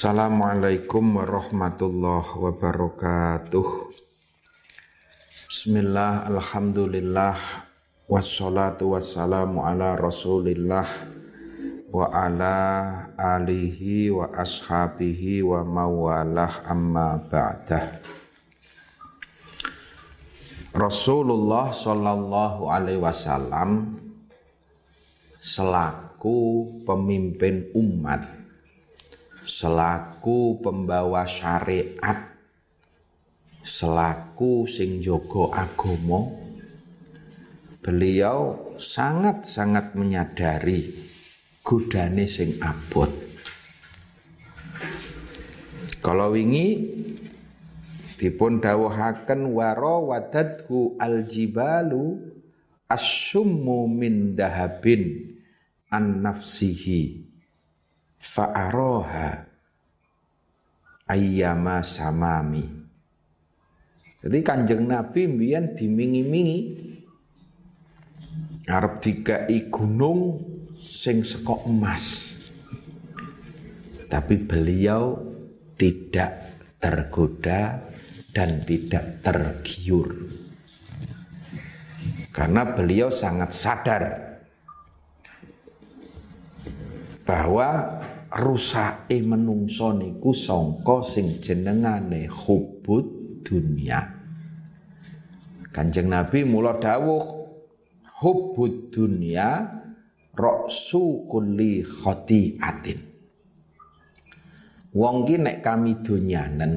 Assalamualaikum warahmatullahi wabarakatuh. Bismillah, Alhamdulillah Wassalatu wassalamu ala rasulillah Wa ala alihi wa ashabihi wa mawalah amma ba'dah Rasulullah sallallahu alaihi wasallam selaku pemimpin umat selaku pembawa syariat. Selaku sing jogo agomo. Beliau sangat-sangat menyadari godane sing abot. Kalau wingi dipun waro wadadku aljibalu asyummu min dahabin an nafsihi fa'aroha ayyama samami. Jadi kanjeng Nabi mbiyen dimingi-mingi arep dikai gunung sing seko emas. Tapi beliau tidak tergoda dan tidak tergiur. Karena beliau sangat sadar bahwa rusake menungso niku sangka sing jenengane hubud dunia. Kanjeng Nabi mula dawuh hubud dunia roksu kulli khati'atin. Wong ki nek kami donyanen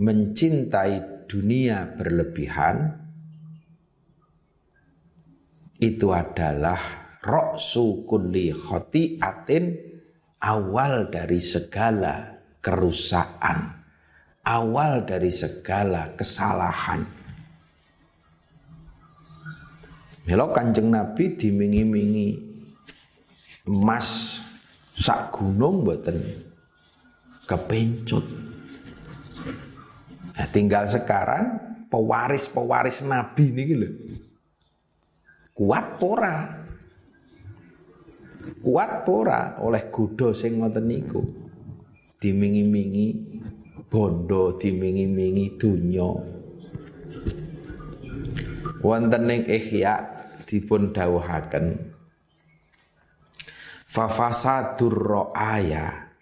mencintai dunia berlebihan itu adalah roksu kulli khati'atin awal dari segala kerusakan, awal dari segala kesalahan. Melo kanjeng Nabi dimingi-mingi emas sak gunung buatan kepencut. Nah, tinggal sekarang pewaris-pewaris Nabi ini gitu. Kuat pora kuat pora oleh kudo sing ngoten niku. Dimingi-mingi bondo dimingi-mingi dunya wonten ing ihya dipun dawuhaken. Fafasadur ro'aya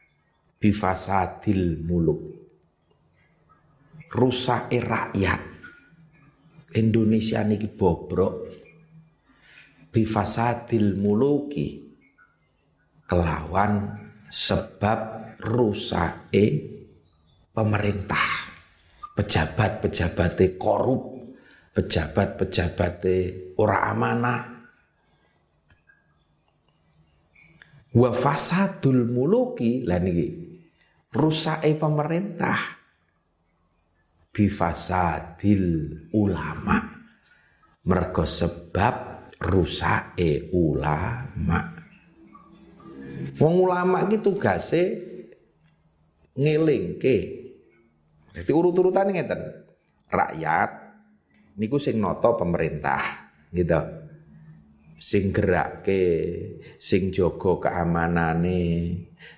bifasadil muluk. Rusak rakyat. Indonesia niki bobrok. Bifasadil muluki kelawan sebab rusake pemerintah. Pejabat-pejabatnya korup pejabat-pejabatnya ora amanah. Wa fasadul muluki lah niki rusake pemerintah. Bifasadil ulama. Mergo sebab rusake ulama Wong ulama iki tugase ngelingke. Jadi urut-urutan ngeten. Rakyat niku sing noto pemerintah, gitu. Sing gerakke, sing jogo keamanane,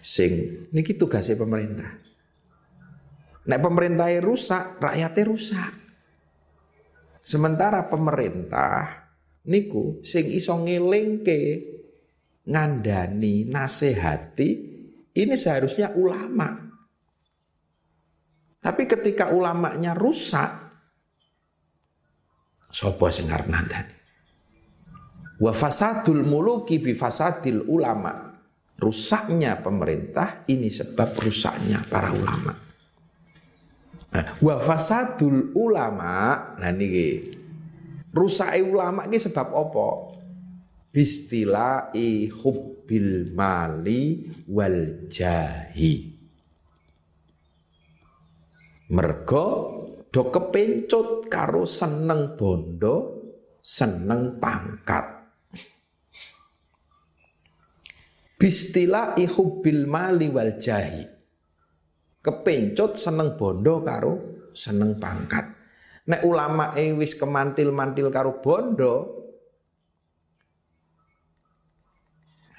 sing niki tugasnya pemerintah. Nek pemerintah rusak, rakyatnya rusak. Sementara pemerintah niku sing iso ngelingke ngandani, nasehati, ini seharusnya ulama. Tapi ketika ulamanya rusak, sopo sing arep nandani. Wa fasadul muluki bi fasadil ulama. Rusaknya pemerintah ini sebab rusaknya para ulama. Nah, wa fasadul ulama, nah niki rusake ulama ini sebab apa? Bistilai hubbil mali wal jahi. Mergo do kepencut karo seneng bondo seneng pangkat. Bistilai hubbil mali wal jahi. Kepencut seneng bondo karo seneng pangkat. Nek ulama wis kemantil-mantil karo bondo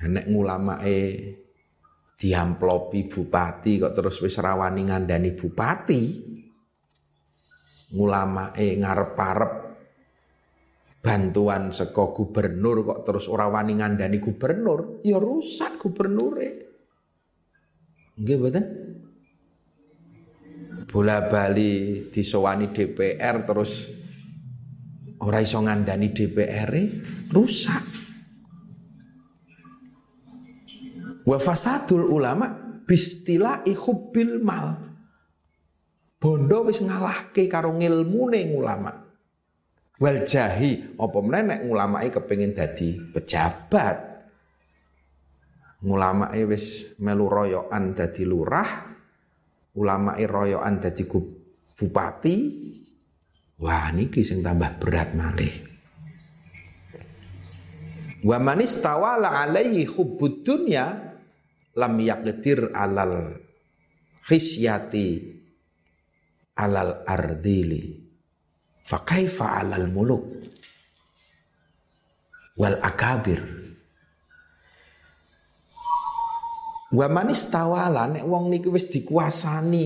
nek ngulamae diamplopi bupati kok terus wis rawani ngandani bupati ngulama eh ngarep-arep bantuan seko gubernur kok terus ora wani ngandani gubernur ya rusak gubernure. Nggih mboten? Bola bali disowani DPR terus ora iso ngandani DPR rusak Wa fasadul ulama bistila hubbil mal. Bondo wis ngalahke karo ngilmune ulama. Wal jahi apa nek ulamake kepengin dadi pejabat. Ulamake wis melu royokan dadi lurah, ulamake royokan dadi bupati. Wah niki sing tambah berat malih. Wa man istawala alaihi hubbud dunya lam yaqdir alal khisyati alal ardhili fa kaifa alal muluk? Wal akabir. Wa manis tawala nek wong niki wis dikuasani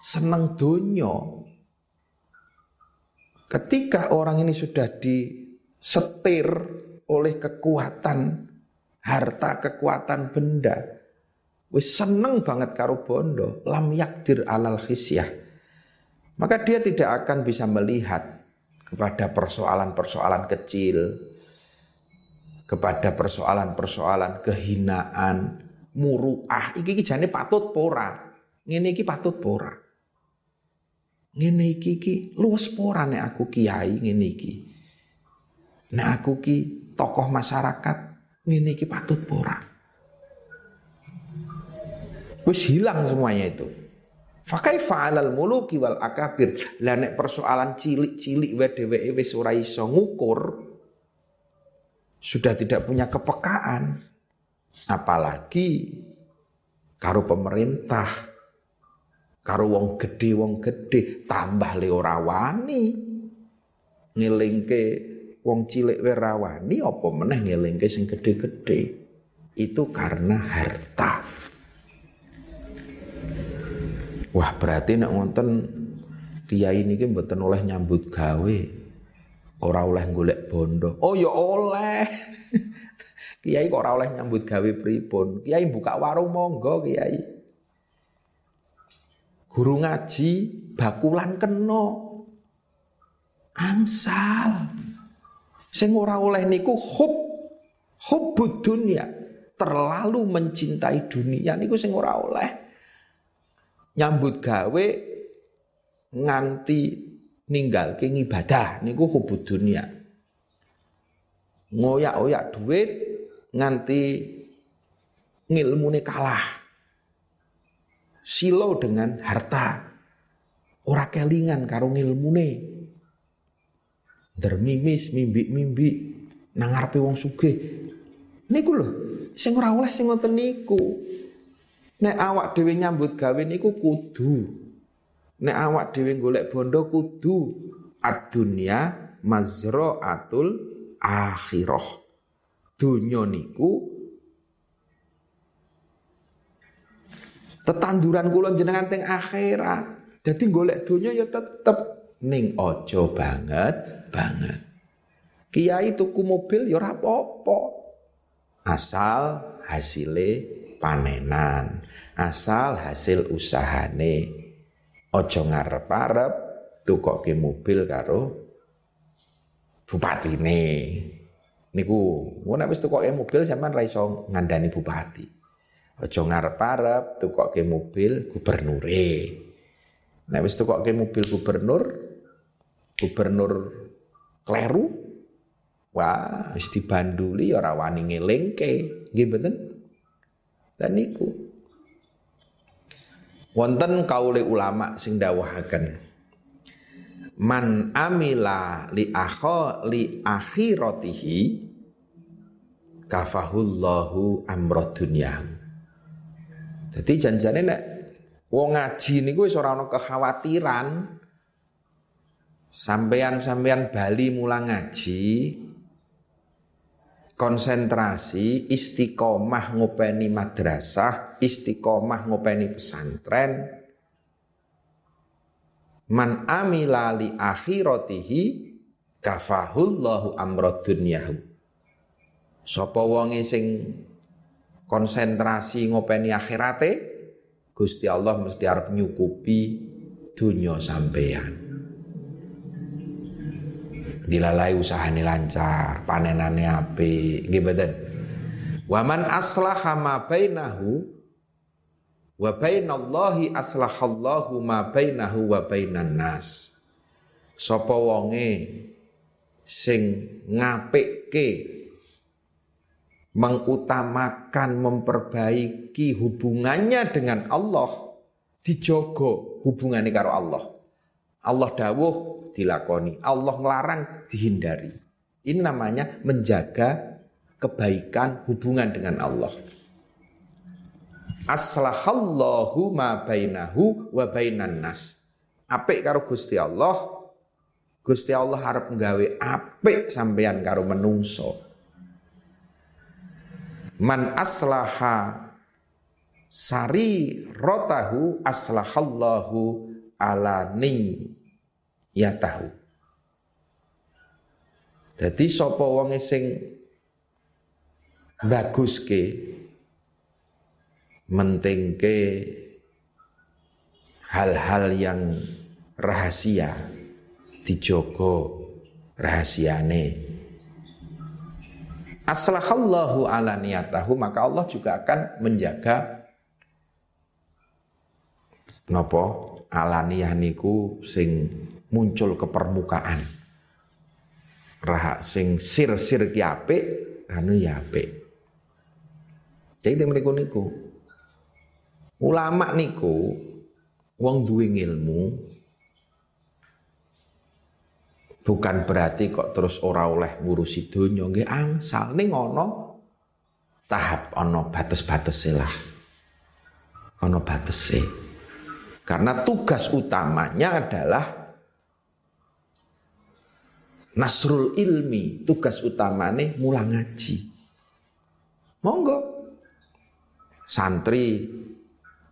seneng donya. Ketika orang ini sudah disetir oleh kekuatan harta kekuatan benda wis seneng banget karo bondo, lam yakdir alal khisyah. Maka dia tidak akan bisa melihat kepada persoalan-persoalan kecil, kepada persoalan-persoalan kehinaan, muruah. Iki iki jane patut pora. Ngene iki patut pora. Ngene iki iki luwes pora nek aku kiai ngene iki. Nek aku ki tokoh masyarakat ngene iki patut pora. Wis hilang semuanya itu. Fakai fa'alal muluki wal akabir. Lah nek persoalan cilik-cilik wae dheweke wis ora iso ngukur sudah tidak punya kepekaan. Apalagi karo pemerintah, karo wong gede wong gede tambah le ora wani. Wong cilik wae rawani apa meneh ngelingke sing gede-gede. Itu karena harta. Wah berarti nek wonten kiai niki mboten oleh nyambut gawe. Ora oleh golek bondo. Oh ya oleh. kiai kok ora oleh nyambut gawe pripun? Kiai buka warung monggo kiai. Guru ngaji bakulan kena. Angsal. Sing ora oleh niku hub hubbud dunia. Terlalu mencintai dunia niku sing ora oleh nyambut gawe nganti ninggal ke ibadah niku hubud dunia. Ngoyak-oyak duit nganti ngilmune kalah. Silo dengan harta. Ora kelingan karo ngilmune. Dermimis mimbi-mimbi nang ngarepe wong sugih. Niku lho, sing ora oleh sing ngoten niku. Nek awak dhewe nyambut gawe niku kudu. Nek awak dhewe golek bondo kudu ad-dunya mazra'atul akhirah. Dunya niku tetanduran kula jenengan teng akhirat. Jadi golek dunya ya tetep ning ojo banget banget. Kiai tuku mobil ya ora. Asal hasile panenan asal hasil usahane ojo ngarep-arep tukoke mobil karo bupatine. Niku ngono wis tukoke mobil sampean ra iso ngandani bupati. Ojo ngarep-arep tukoke mobil gubernure. Nek wis tukoke mobil gubernur gubernur kleru wah wis dibanduli ora wani ngelingke. Nggih mboten? Dan niku Wonten kaule ulama sing dawuhaken Man amila li akho li akhiratihi kafahullahu amra dunya. Jadi janjane nek wong ngaji niku wis ora ana kekhawatiran sampean-sampean bali mulang ngaji konsentrasi istiqomah ngopeni madrasah, istiqomah ngopeni pesantren. Man amila li akhiratihi kafahullahu amrad dunyahu. Sapa wonge sing konsentrasi ngopeni akhirate, Gusti Allah mesti arep nyukupi dunya sampeyan dilalai usahane lancar, panenane apik, nggih mboten. Wa man aslaha ma bainahu wa bainallahi aslahallahu ma bainahu wa bainan nas. Sapa wonge sing ngapikke mengutamakan memperbaiki hubungannya dengan Allah dijogo hubungannya karo Allah. Allah dawuh dilakoni. Allah ngelarang dihindari. Ini namanya menjaga kebaikan hubungan dengan Allah. Aslahallahu ma bainahu wa bainan nas. Apik karo Gusti Allah, Gusti Allah harap nggawe apik sampeyan karo menungso. Man aslaha sari rotahu aslahallahu alani ya tahu. Jadi sapa wong sing baguske mentingke hal-hal yang rahasia dijogo rahasiane aslahallahu ala niyatahu maka Allah juga akan menjaga nopo alaniyah niku sing muncul ke permukaan. Rahak sing sir-sir ki apik, anu ya apik. Jadi mriku niku. Ulama niku wong duwe ilmu bukan berarti kok terus ora oleh ngurusi donya nggih angsal ning tahap ana batas-batese lah. Ana batese. Karena tugas utamanya adalah Nasrul ilmi, tugas utamane mulang ngaji. Monggo. Santri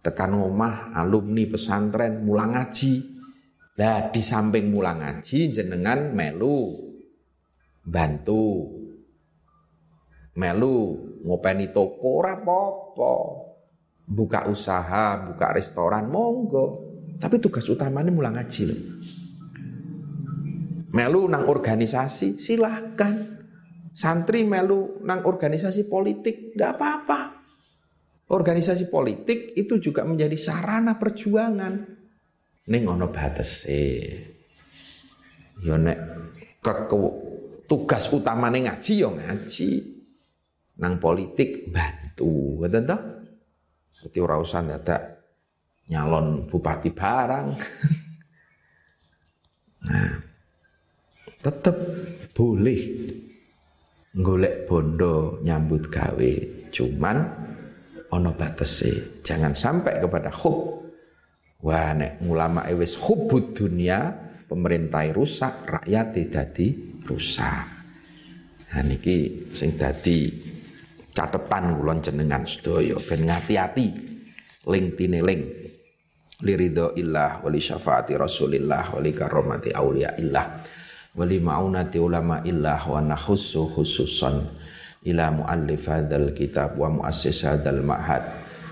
tekan omah alumni pesantren mulang ngaji. Lah di samping mulang ngaji jenengan melu bantu melu ngopeni toko apa-apa. Buka usaha, buka restoran monggo. Tapi tugas utamanya mulang ngaji loh melu nang organisasi silahkan. Santri melu nang organisasi politik nggak apa-apa. Organisasi politik itu juga menjadi sarana perjuangan. Ning ono batas eh yo nek ke, ke tugas utamane ngaji yo ngaji. Nang politik bantu toh Dadi ora usah dadak nyalon bupati barang. nah, tetap boleh golek bondo nyambut gawe cuman ono batese. Jangan sampai kepada hub. Wah nek ulama wis hubud dunia pemerintah rusak rakyat dadi rusak. Nah niki sing dadi catetan ulon jenengan sedaya ben ngati-ati. Ling tineling liridho illah wali syafaati rasulillah wali karomati aulia illah wali ma'unati ulama illah wa nakhussu khususan ila muallif hadzal kitab wa muassis hadzal ma'had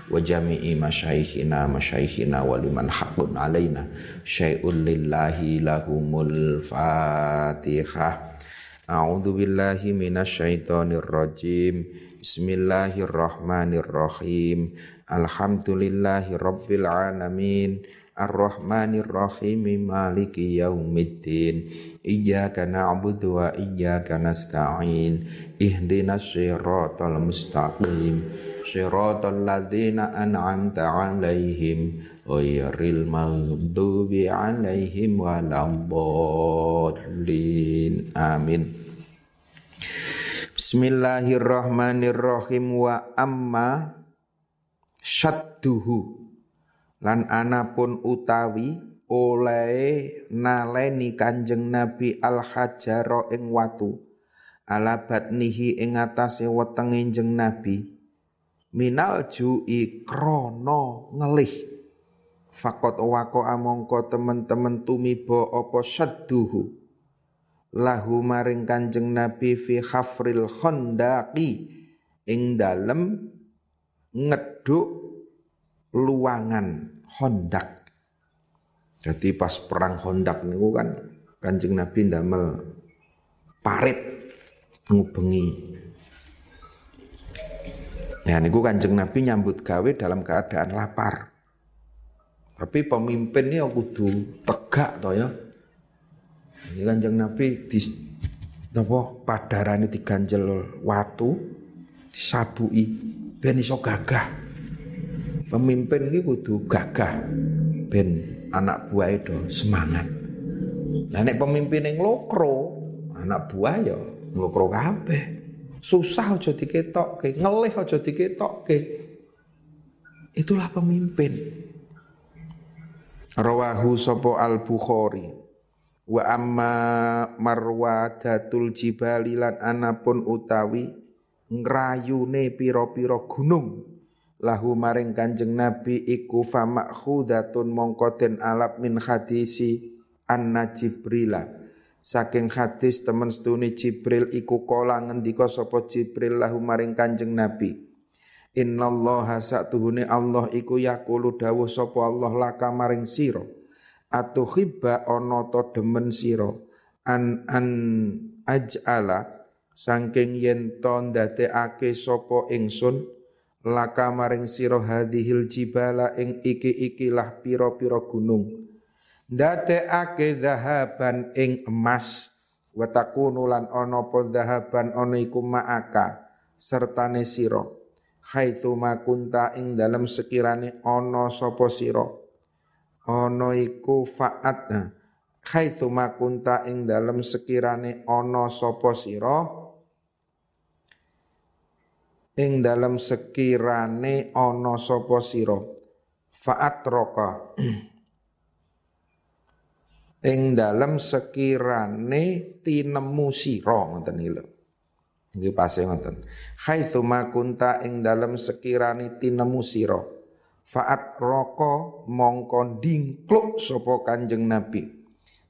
wa jami'i masyaikhina masyaikhina wa liman haqqun alaina. Syai'un lillahi lahumul fatihah A'udzu billahi minasyaitonir rajim. Bismillahirrahmanirrahim. Alhamdulillahi rabbil alamin Ar-Rahmanir Rahim Maliki Yaumiddin. Iyyaka na'budu wa iyyaka nasta'in. Ihdinas siratal mustaqim. Siratal ladzina an'amta 'alaihim ghairil maghdubi 'alaihim waladdallin. Amin. Bismillahirrahmanirrahim. Wa amma syadduhu lan anapun utawi oleh naleni Kanjeng Nabi al hajaro ing watu. Ala batnihi ing atase wetenge jeng Nabi. Minal ju'i krono ngelih. Fakot wako amongko temen-temen tumibo opo syadduhu. Lahu maring kanjeng Nabi fi khafril khondaki. Ing dalem ngeduk luangan hondak jadi pas perang hondak niku kan kanjeng Nabi ndamel parit ngubengi. Ya niku Kanjeng Nabi nyambut gawe dalam keadaan lapar. Tapi pemimpin ini kudu tegak to ya. Ini Kanjeng Nabi di napa padarane diganjel watu disabui ben iso gagah. Pemimpin ini kudu gagah ben anak buah itu semangat. Nah nek pemimpin yang lokro, anak buah ya nglokro kabeh. Susah aja diketokke, ngelih aja diketokke. Itulah pemimpin. Rawahu sapa Al-Bukhari. Wa amma marwadatul jibali lan anapun utawi ngrayune pira-pira gunung lahu maring Kanjeng Nabi iku famakhudatun mongko den alap min hadisi anna Jibrila Saking hadis temen stuni Jibril iku kola ngendika sapa Jibril lahu maring Kanjeng Nabi. Innallaha satuhune Allah iku yaqulu dawuh sapa Allah laka maring sira. Atuhibba ana to demen sira an an aj'ala saking yen to ndadekake sapa ingsun laka maring sira hadhil jibala ing iki-ikilah pira-pira gunung. Ndadekake zahaban ing emas wa takunu lan ana apa zahaban ana iku ma'aka sertane sira. Haitsu makunta ing dalem sekirane ana sapa sira. Ana iku fa'at haitsu makunta ing dalem sekirane ana sapa sira ing dalem sekirane ana sapa sira fa'at roka ing dalam sekirane tinemu sira ngoten iki lho. Nggih pase ngoten. Haitsu kunta ing dalam sekirane tinemu sira. Faat roko mongko dingkluk sapa Kanjeng Nabi.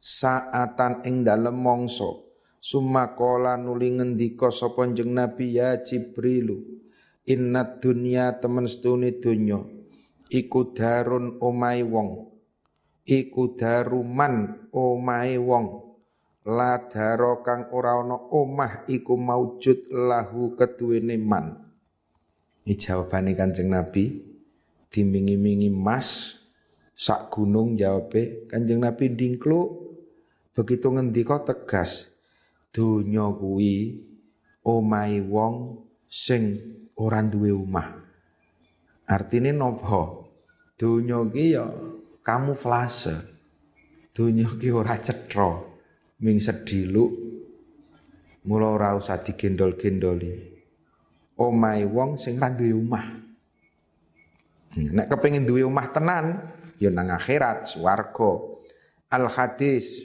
Saatan ing dalem mongso. Sumakola nuli ngendika sapa Kanjeng Nabi ya Jibrilu. Inna dunya temen stuni dunya iku darun omai wong iku daruman omahe wong la daro kang ora ana omah iku maujud lahu keduwene man iki jawabane Kanjeng Nabi dimingi-mingi mas sak gunung jawabe Kanjeng Nabi dingkluk begitu ngendika tegas donya kuwi omahe wong sing ora duwe omah artine nopo donya ki ya kamuflase. Dunya ki ora cetha, ming sediluk mula ora usah digendol-gendoli. Omahe wong sing ra duwe omah. Nek kepengin duwe omah tenan, ya nang akhirat swarga. Al hadis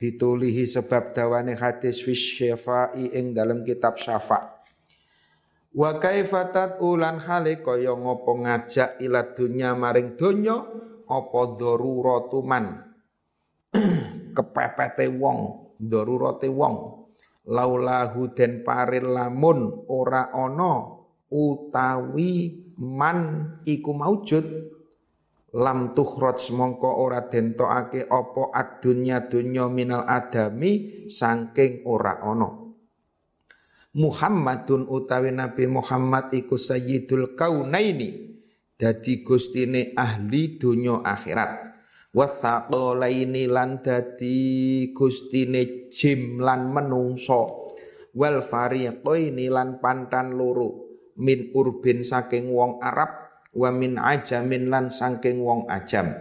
bitulihi sebab dawane hadis fi syafai ing dalam kitab syafa. Wa kaifatat ulan khali kaya ngopo ngajak ila dunya maring donya apa daruratu man? Kepepete wong darurate wong. Laulahu den paril lamun ora ana utawi man iku maujud lam tukhraj mongko ora den tokake apa adunya dunya minal adami saking ora ana. Muhammadun utawi Nabi Muhammad iku sayyidul kaunaini dadi gustine ahli donya akhirat. Wasaqalaini lan dadi gustine jim lan menungso. Wal fariqaini lan pantan loro min urbin saking wong Arab wa min ajamin lan saking wong ajam.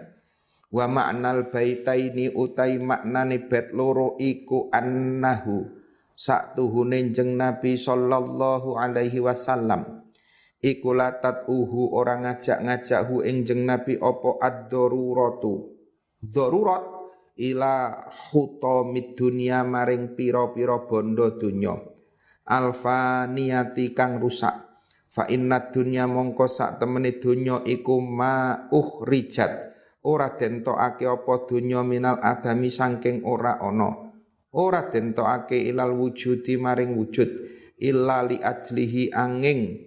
Wa maknal baitaini utai maknane bet loro iku annahu sak tuhune jeng Nabi sallallahu alaihi wasallam. Iku latat uhu orang ngajak-ngajak hu ing jeng Nabi opo ad-daruratu. Darurat ila khutamid dunia maring piro-piro bondo dunyo alfaniyati kang rusak fa inna dunya mongko sak temene donya iku ma uhrijat ora den tokake apa donya minal adami saking ora ana. Ora den tokake ilal wujudi maring wujud illa li ajlihi angin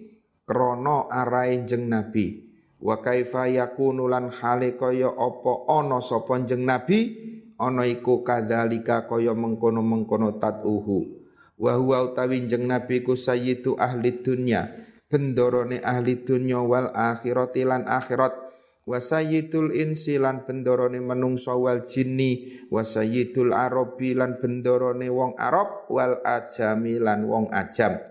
krana arahe jeng nabi. Wa kaifa yakunu lan hale kaya apa ana sapa jeng nabi? Ana iku kadzalika kaya mengkono-mengkono tatuhu wa huwa utawi jeng nabi ku sayyidu ahli dunya bendorone ahli dunya wal akhirati lan akhirat. Wa sayyidul insi lan bendorone menungso wal jinni. Wa sayyidul arabi lan bendorone wong arab wal ajami lan wong ajam.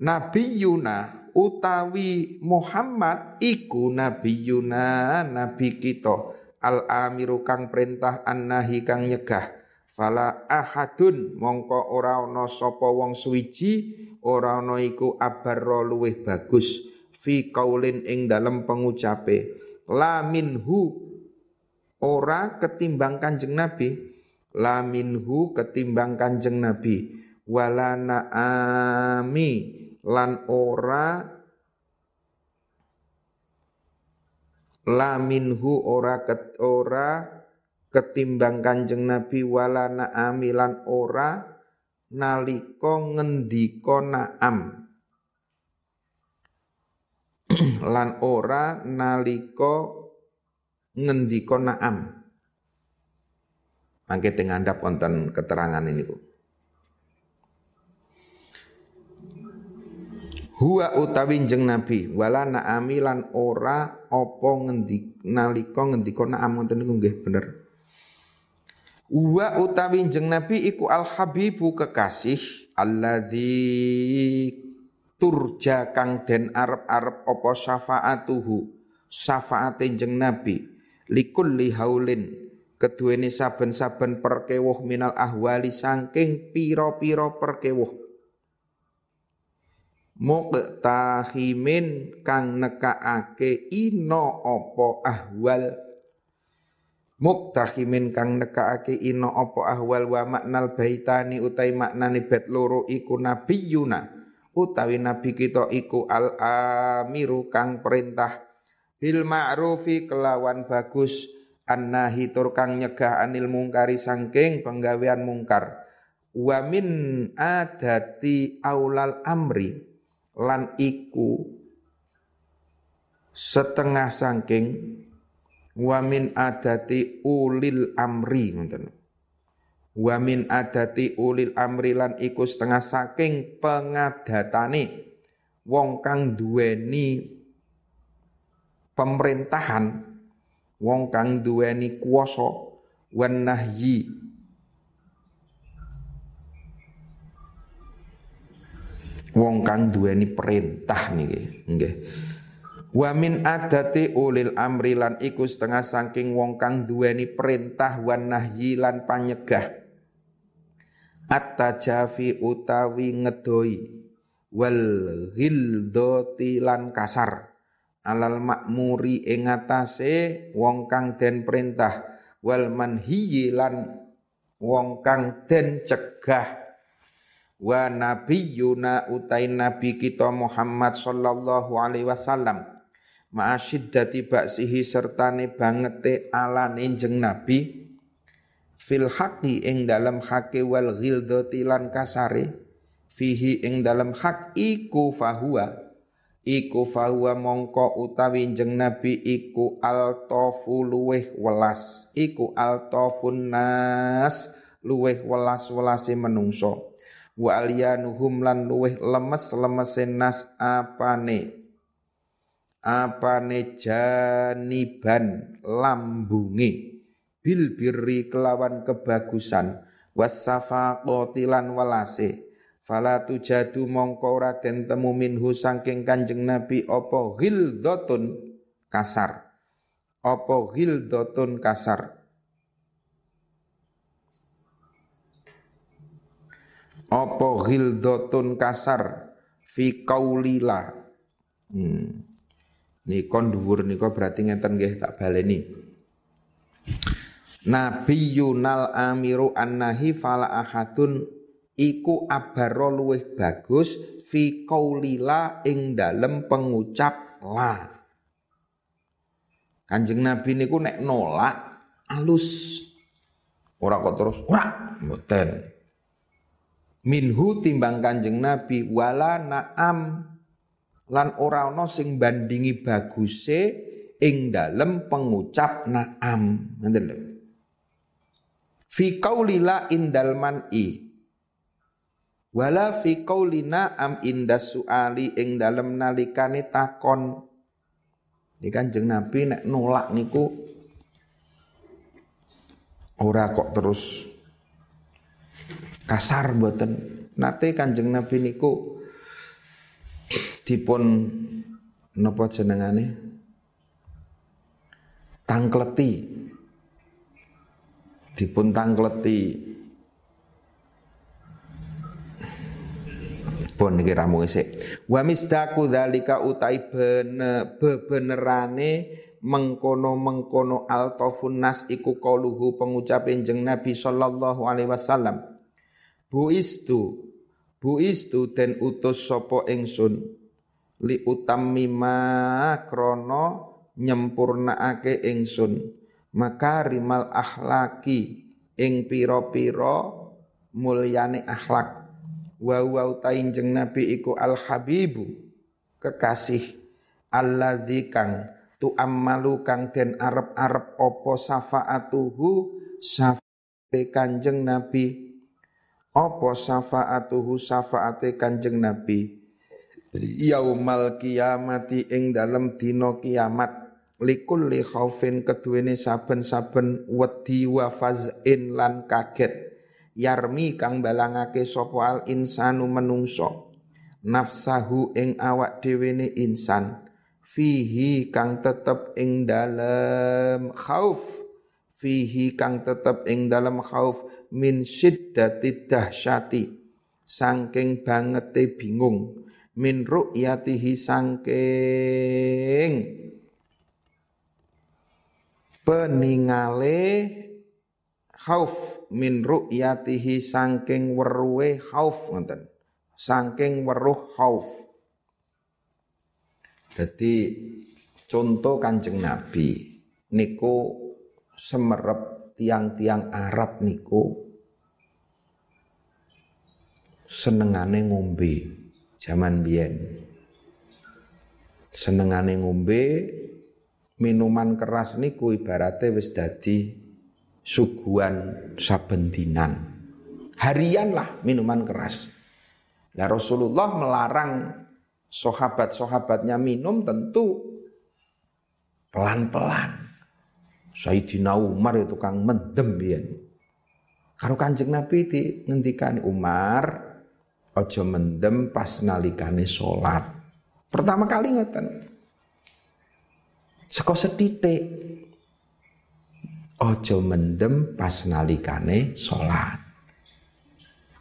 Nabi Yuna utawi Muhammad iku Nabi Yuna nabi kita. Al amiru kang perintah annahi kang nyegah. Fala ahadun mongko ora ana sapa wong suwiji ora ana iku abarra luweh bagus fi kaulin ing dalem pengucape. La minhu ora ketimbang kanjeng nabi. La minhu ketimbang kanjeng nabi. Wala naami lan ora la minhu ora ket ora ketimbang Kanjeng Nabi. Wala naami lan ora nalika ngendika naam. Lan ora nalika ngendika naam. Mangke teng ngandhap wonten keterangan ini Bu. Huwa utawi jeng Nabi wala naami lan ora apa ngendi nalika ngendika naam ngoten niku nggih bener. Wa utawi jeng Nabi iku al habibu kekasih alladzi turja kang den arep-arep apa syafaatuhu syafaate jeng Nabi likulli haulin keduweni saben-saben perkewuh minal ahwali saking pira-pira perkewuh. Muqtahimin kang nekaake ino opo ahwal muktahimin kang nekaake ino opo ahwal wa maknal baitani utai maknani bet loro iku nabiyuna. Utawi nabi kita iku al amiru kang perintah. Bil ma'rufi kelawan bagus. Annahi tur kang nyegah anil mungkari sangking penggawean mungkar. Wa min adati aulal amri. Lan iku setengah sangking wamin adati ulil amri ngoten. Wamin adati ulil amri lan iku setengah saking pengadatane wong kang duweni pemerintahan wong kang duweni kuwasa wan nahyi. Wong kang duweni perintah niki nggih Wa min adati ulil amri lan iku setengah saking wong kang duweni perintah wan nahyi lan panyegah. At-tajafi utawi ngedoi. Wal ghildoti lan kasar. Alal makmuri ing atase wong kang den perintah. Wal manhiyi lan wong kang den cegah. Wa nabiyuna utai nabi kita Muhammad sallallahu alaihi wasallam ma'asyiddati baksihi sertane bangete alane jeng nabi. Fil haqi ing dalam hake wal ghildati lan kasare. Fihi ing dalam hak iku fahuwa. Iku fahuwa mongko utawi jeng nabi iku altofu luweh welas. Iku altofun nas luweh welas welase menungso. Wa aliyanuhum lan luweh lemes lemese nas apane apane janiban lambunge bil birri kelawan kebagusan. Wasafaqati lan walase. Fala tujadu mongko den temu minhu saking Kanjeng Nabi. Apa ghildzatun kasar? Apa ghildzatun kasar? Apa ghildzatun kasar? Fi qaulila hmm. Kon dhuwur nika berarti ngeten nggih tak baleni Nabi Yunal amiru annahi fala ahadun iku abaro luwih bagus fi qaulila ing dalem pengucap la. Kanjeng Nabi niku nek nolak alus. Ora kok terus ora mboten. Minhu timbang Kanjeng Nabi wala naam lan ora ana sing bandingi baguse ing dalem pengucap naam. Ngoten lho. Fi qaulila indal man'i Wala fi qaulina am indas suali ing dalem nalikane takon. Di Kanjeng Nabi nek nolak niku ora kok terus kasar mboten. Nate Kanjeng Nabi niku dipun napa jenengane? Tangkleti. Dipun tangkleti pun iki ramu isik wa misdaku dzalika utai bene bebenerane mengkono-mengkono altofun nas iku qauluhu pengucapin jeng Nabi sallallahu alaihi wasallam bu istu bu istu den utus sapa ingsun li utammima krana nyempurnaake ingsun. Makarimal akhlaki ing pira-pira mulyane akhlak. Wa wa utainjeng nabi iku al habibu kekasih. Alladzi kang tu ammalu kang den arep-arep apa syafaatuhu? Syafaate kanjeng nabi. Apa syafaatuhu? Syafaate kanjeng nabi yaumal kiamati ing dalem dina kiamat. Likulli khaufin keduwene saben-saben wedi wa fazin lan kaget. Yarmi kang balangake sapa insanu menungso. Nafsahu ing awak dhewe insan. Fihi kang tetep ing dalem khauf. Fihi kang tetep ing dalem khauf min syiddati dahsyati. Saking bangete bingung min ru'yatihi saking peningale khauf min ru'yatihi sangking weruhe khauf ngoten. Sangking weruh khauf. Jadi contoh Kanjeng Nabi niku semerep tiang-tiang Arab niku senengane ngombe zaman biyen. Senengane ngombe minuman keras niku ibaratnya wis dadi suguhan saben dinan. Harian lah minuman keras. Nah Rasulullah melarang sahabat-sahabatnya minum tentu pelan-pelan. Sayyidina Umar itu kang mendem biyen. Karo Kanjeng Nabi di ngendikan Umar ojo mendem pas nalikane salat. Pertama kali ngeten. Seko setitik ojo mendem pas nalikane sholat.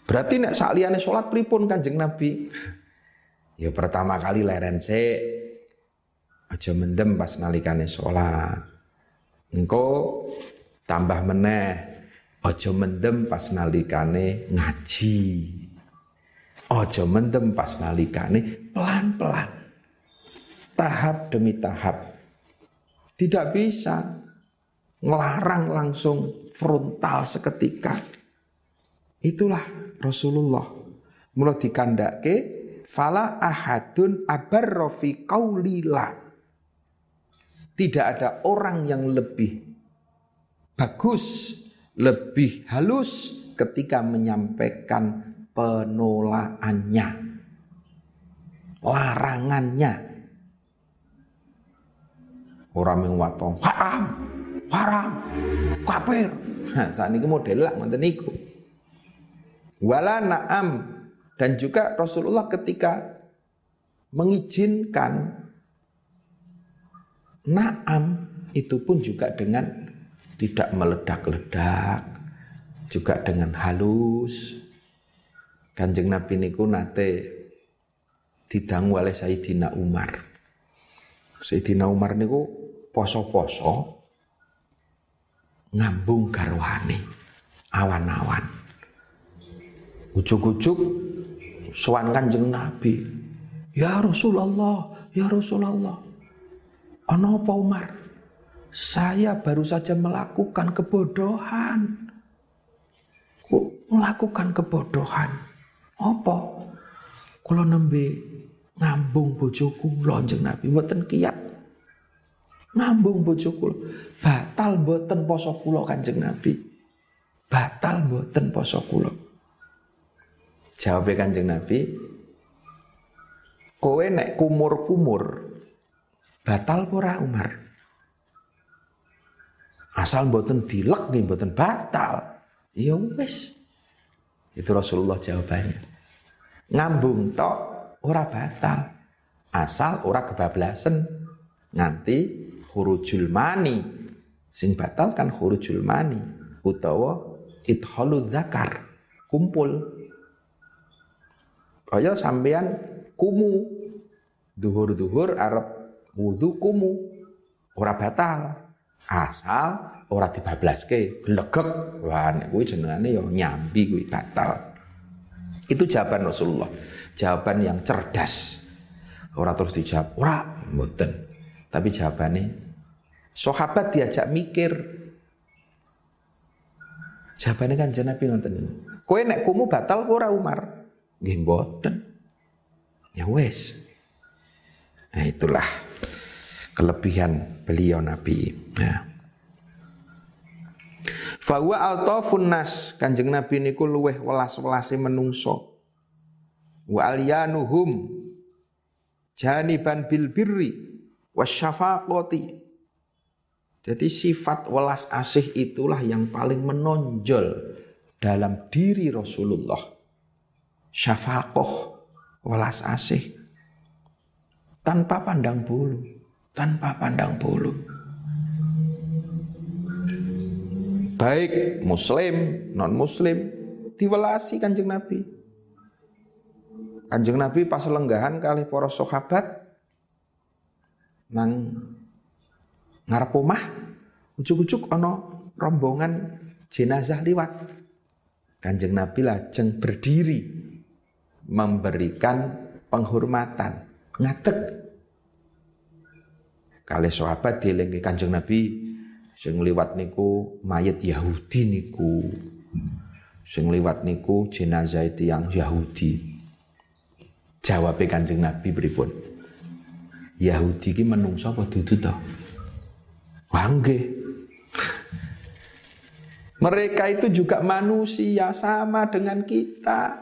Berarti nek saliyane sholat pripun Kanjeng Nabi? Ya pertama kali leren se ojo mendem pas nalikane sholat. Engko tambah meneh ojo mendem pas nalikane ngaji. Ojo mendem pas nalikane pelan-pelan. Tahap demi tahap. Tidak bisa ngelarang langsung frontal seketika. Itulah Rasulullah. Mula dikandake fala ahadun abarra fi qaulila. Tidak ada orang yang lebih bagus, lebih halus ketika menyampaikan penolaannya, larangannya. Orang yang watong haram, haram, kafir. Nah, saat ini model lah niku. Wala na'am dan juga Rasulullah ketika mengizinkan na'am itu pun juga dengan tidak meledak-ledak, juga dengan halus. Kanjeng Nabi niku nate didangu oleh Sayyidina Umar. Sayyidina Umar niku poso-poso ngambung garwane awan-awan Ujuk-ujuk sowan Kanjeng Nabi. Ya Rasulullah, ya Rasulullah. Ana apa Umar? Saya baru saja melakukan kebodohan. Melakukan kebodohan? Apa? Kula nembe ngambung bojoku lonjeng Nabi mboten kiat. Ngambung bojoku. Batal mboten poso kula Kanjeng Nabi. Batal mboten poso kula. Jawab Kanjeng Nabi, kowe nek kumur-kumur batal ora Umar? Asal mboten dilek nggih mboten batal. Ya wis. Itu Rasulullah jawabannya. Ngambung tok ora batal. Asal ora kebablasan nganti khurujul mani. Sing batal kan khurujul mani utawa idkhalul zakar, kumpul. Kaya sampean kumu duhur-duhur arep wudu kumu ora batal asal ora dibablaske glegek wah nek kuwi jenengane ya nyambi kuwi batal itu jawaban Rasulullah. Jawaban yang cerdas. Ora terus dijawab ora mboten. Tapi jawabannya sahabat diajak mikir. Jawabannya kan Nabi ngoten niku kowe nek kumu batal ora Umar. Nggih mboten. Ya wes nah itulah kelebihan beliau Nabi. Ya. Fawa altafun nas kanjeng Nabi niku luweh welas-welase menungso. Wa alyanuhum janiban bil birri wasyafaqati. Jadi sifat welas asih itulah yang paling menonjol dalam diri Rasulullah. Syafaqoh, welas asih tanpa pandang bulu tanpa pandang bulu. Baik muslim, non muslim, diwelasi kanjeng Nabi. Kanjeng Nabi pas lenggahan kali para sahabat nang ngarep omah ujuk-ujuk ana rombongan jenazah liwat. Kanjeng Nabi lajeng berdiri memberikan penghormatan, ngatek Kali sahabat dielingi Kanjeng Nabi sing liwat niku mayat Yahudi niku. Sing liwat niku jenazah itu yang Yahudi. Jawab Kanjeng Nabi pripun? Yahudi ki menungso apa dudu to? Wangge. Mereka itu juga manusia sama dengan kita.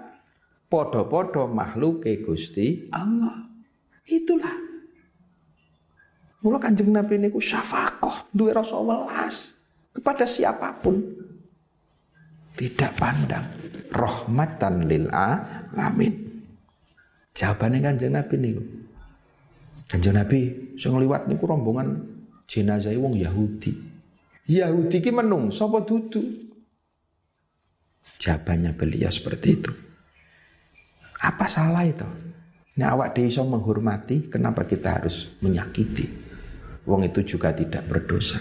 Podo-podo makhluk Gusti Allah. Itulah Mula kanjeng Nabi ini ku syafakoh, duwe rasa welas kepada siapa pun. Tidak pandang rahmatan lil alamin. Jawabannya kanjeng Nabi niku. Kanjeng Nabi sing liwat niku rombongan jenazah wong Yahudi. Yahudi ki menung sapa dudu? Jawabannya beliau seperti itu. Apa salah itu? Nah awak dia menghormati, kenapa kita harus menyakiti? Wong itu juga tidak berdosa.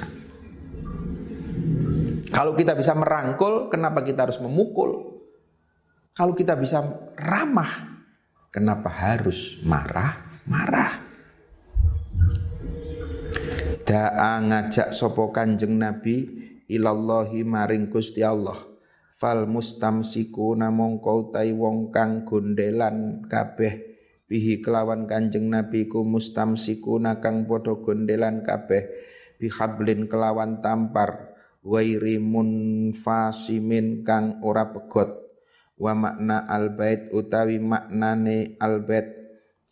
Kalau kita bisa merangkul, kenapa kita harus memukul? Kalau kita bisa ramah, kenapa harus marah-marah? Da'a ngajak sopo kanjeng Nabi ilallahi maring Gusti Allah. Fal mustamsiku namong kau tai wong kang gondelan kabeh bihi kelawan kanjeng nabi ku mustamsiku nakang podo gondelan kabeh. Bihablin kelawan tampar. Wairi munfasimin kang ora pegot. Wa makna albait utawi maknane albait.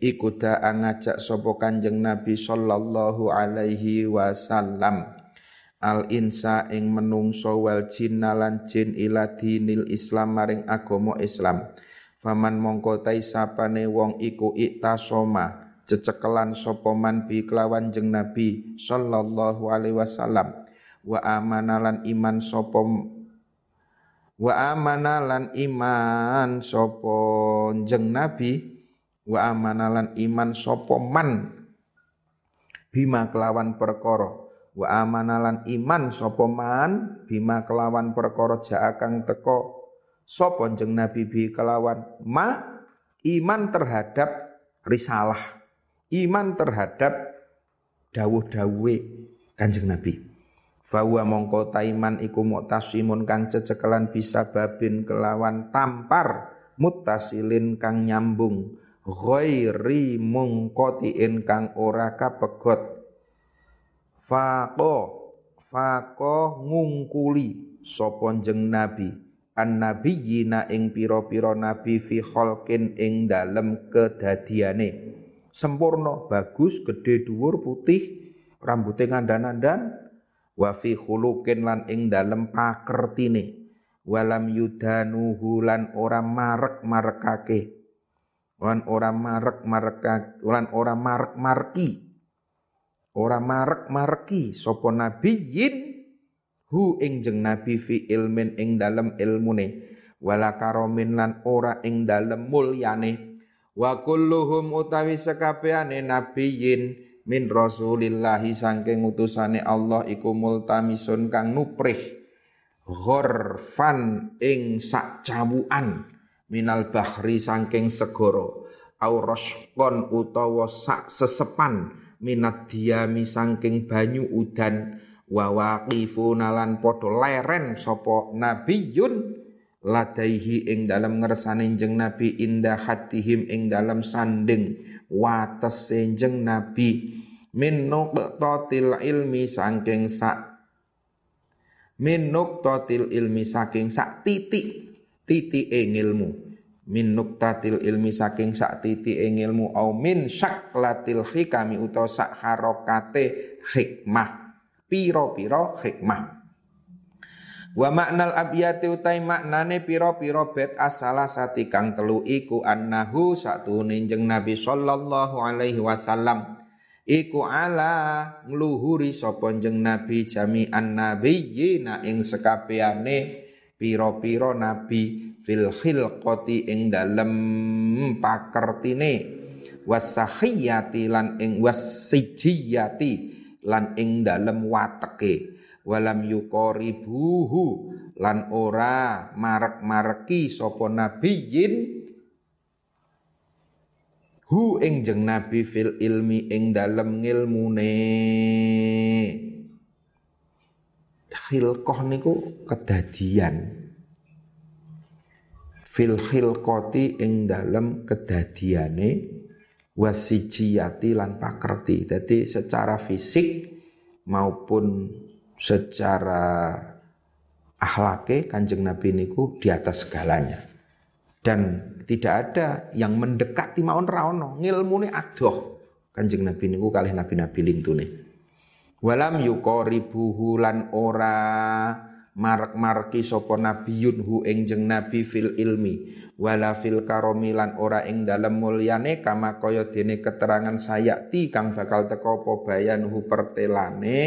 Iku da ngajak sapa kanjeng nabi sallallahu alaihi wasallam. Al insa ing menungso wal jinnalan jin ila dinil islam maring agama islam Faman mongko tai sapane wong iku iktasoma cecekelan sapa man bi kelawan jeng Nabi sallallahu alaihi wasallam. Wa amanalan iman sapa wa amanalan iman sapa jeng Nabi wa amanalan iman sapa man bima kelawan perkara wa amanalan iman sapa man bima kelawan perkara jaakang teko sapa jeng nabi bi kelawan? Ma iman terhadap risalah. Iman terhadap dawuh-dawuhe Kanjeng Nabi. Fawa mongko taiman iku muktasimun kang cecekelan bisa babin kelawan tampar mutasilin kang nyambung. Ghairi mungkotiin kang ora kapegot. Faqo faqo ngungkuli sapa jeng nabi an nabiyina ing pira-pira nabi fi khalqin ing dalem kedadiane sempurna, bagus, gede, dhuwur, putih, rambutnya ngandan-andan, wa fi khuluqin lan ing dalem pakertine. Walam yudanuhu lan ora marek-marekake. Lan ora marek-marekake, lan ora marek-marki. Ora marek-marki sapa nabiyin hu ing jeng nabi fi ilmin ing dalem ilmune. Wala karomin lan ora ing dalem mulyane. Wa kulluhum utawi sekabehane nabiyyin min rasulillahi sangking utusane Allah iku multamisun kang nuprih. Ghorfan ing sak cawuan minal bahri sangking segoro au roskon utawa sak sesepan minat diami sangking banyu udan wa waqifuna lan padha leren sapa nabiyun ladaihi ing dalam ngersane jeng Nabi indah hatihim ing dalam sanding wates jeng Nabi. Min nuqtatil ilmi saking sak min nuqtatil ilmi saking sak titik titik ing ilmu min nuqtatil ilmi saking sak titik ing ilmu au min syaklatil hikami utawa sak harokate hikmah piro-piro hikmah. Wa maknal abiyati utai maknane piro-piro bet asala sati kang telu iku annahu satu ninjeng Nabi sallallahu alaihi wasallam. Iku ala ngluhuri sapa jeng Nabi jami'an nabiyyina ing sekabeane piro-piro nabi fil khilqati ing dalem pakertine. Wasahiyati lan ing wasijiyati lan ing dalem wateke. Walam buhu lan ora marek-mareki sapa nabiyin hu ing jeng nabi fil ilmi ing dalem ngilmune. Khilqah niku kedadian. Fil khilqati ing dalem kedadiane wasijiyati lan pakerti. Jadi secara fisik maupun secara akhlake kanjeng Nabi niku di atas segalanya. Dan tidak ada yang mendekati maun raono, ngilmune adoh. Kanjeng Nabi niku kalih nabi-nabi lintune. Walam yuqaribuhu lan ora marak-marki sapa nabiyun hu ing jeng nabi fil ilmi wala fil karomi lan ora ing dalem mulyane kama kaya dene keterangan sayakti kang bakal teko apa bayan pertelane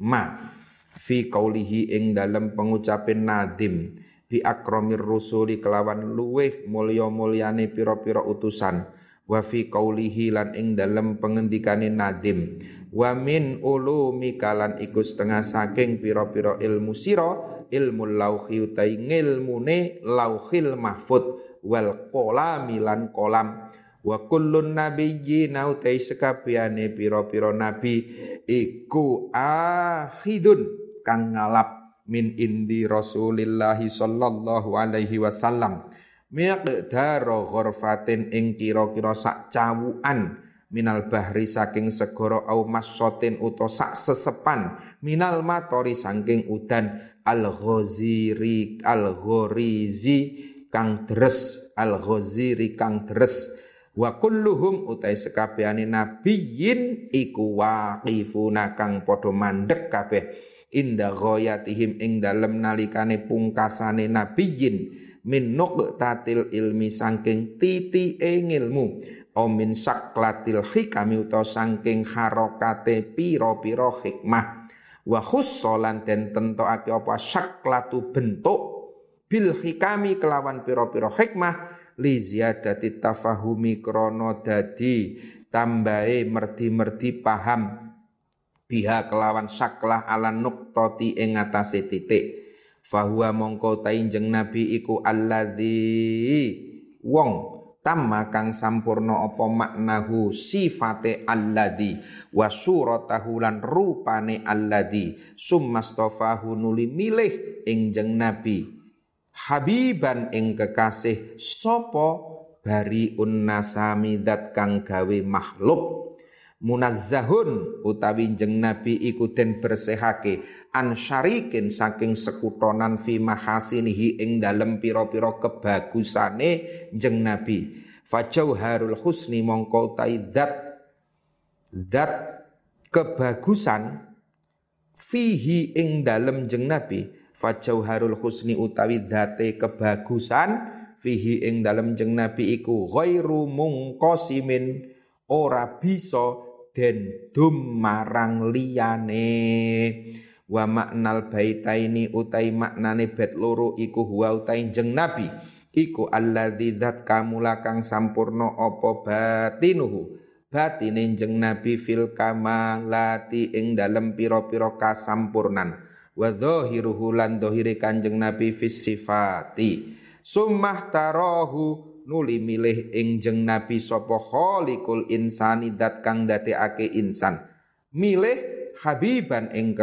ma fi qaulihi ing dalem pengucapin nadim bi akromir rusuli kelawan luweh mulya-mulyane pira-pira utusan wa fi qaulihi lan ing dalem pengendikane nadim wa min ulumi kalan iku setengah saking pira-pira ilmu sira ilmu lauhi utai ngilmune lauhil mahfud wal kolami lan kolam. Wa kullun nabiyyina utai sekabehane pira-pira nabi iku akhidun kang ngalap min indi Rasulillah sallallahu alaihi wasallam. Miqdaro ghurfatin ing kira-kira sak cawuan minal bahri saking segara au masotin uta sak sesepan minal matori saking udan al ghaziri al ghorizi kang deres al ghaziri kang deres. Wa kulluhum utai sekabehane nabiyyin iku waqifuna kang padha mandek kabeh. Inda ghayatihim ing dalem nalikane pungkasane nabiyin min nuqtatil ilmi saking titi ilmu o min saklatil hikami utawa saking harokate piro-piro hikmah. Wa khussolan den tentokake apa? Saklatu bentuk bil hikami kelawan piro-piro hikmah. Li ziyadati tafahumi krono dadi tambahe merdi-merdi paham. Biha kelawan saklah ala nuktoti ing atase titik. Fahuwa mongko tainjeng nabi iku alladzi wong tamma kang sampurna apa maknahu sifate alladzi wa suratahu lan rupane alladzi summastofahu nuli milih ing nabi. Habiban ing kekasih sapa? Bari unnasami dat kang gawe makhluk munazzahun utawi jeng nabi iku den bersihake an syarikin saking sekutonan fi mahasinihi ing dalem pira-pira kebagusane jeng nabi. Fajauharul husni mongko tai dat kebagusan fihi ing dalem jeng nabi. Fajauharul husni utawi date kebagusan fihi ing dalem jeng nabi iku ghairu mungqasimin ora bisa den dum marang liyane. Wa maknal baitaini utai maknane bet loro iku huwa utai jeng nabi. Iku alladzi dzat kamula kang sampurna apa batinuhu? Batine jeng nabi fil kamalati ing dalem pira-pira kasampurnan. Wa dhahiruhu lan dhahire kanjeng nabi fis sifati. Summah tarahu nuli milih ing jeng nabi sapa khalikul insani dat kang dadekake insan. Milih habiban ing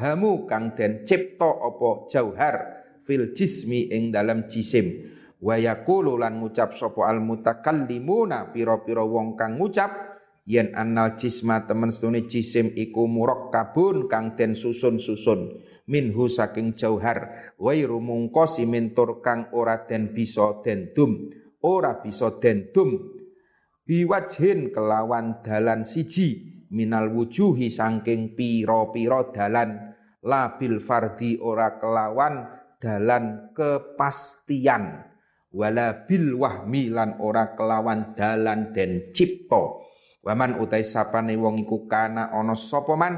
hamu kang den cipta apa jauhar fil jismi ing dalam jisim. Wa yaqulu lan ngucap sapa al mutakallimuna pira-pira wong kang ngucap yen annal jisma temen stune jisim iku murakkabun kang den susun-susun. Minhu saking jauhar wa mungqasimin tur kang ora den bisa den dum ora bisa dendum. Biwajhin kelawan dalan siji minal wujuhi sangking piro-piro dalan. Labil fardi ora kelawan dalan kepastian. Wala bil wahmi lan ora kelawan dalan den cipto waman utai sapane wong iku kana ana sapa man?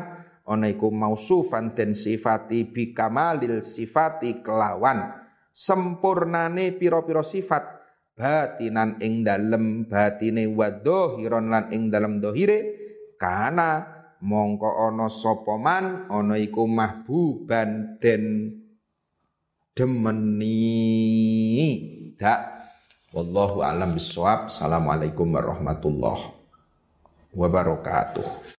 Ana iku mausufan den sifati bi kamalil sifati kelawan. Sempurnane piro-piro sifat batinan ing dalem batine wa dhahiran lan ing dalem dohire kana mongko ana sapa man ana iku mahbuban den demeni. Dak. Wallahu alam bisawab assalamualaikum warahmatullahi wabarakatuh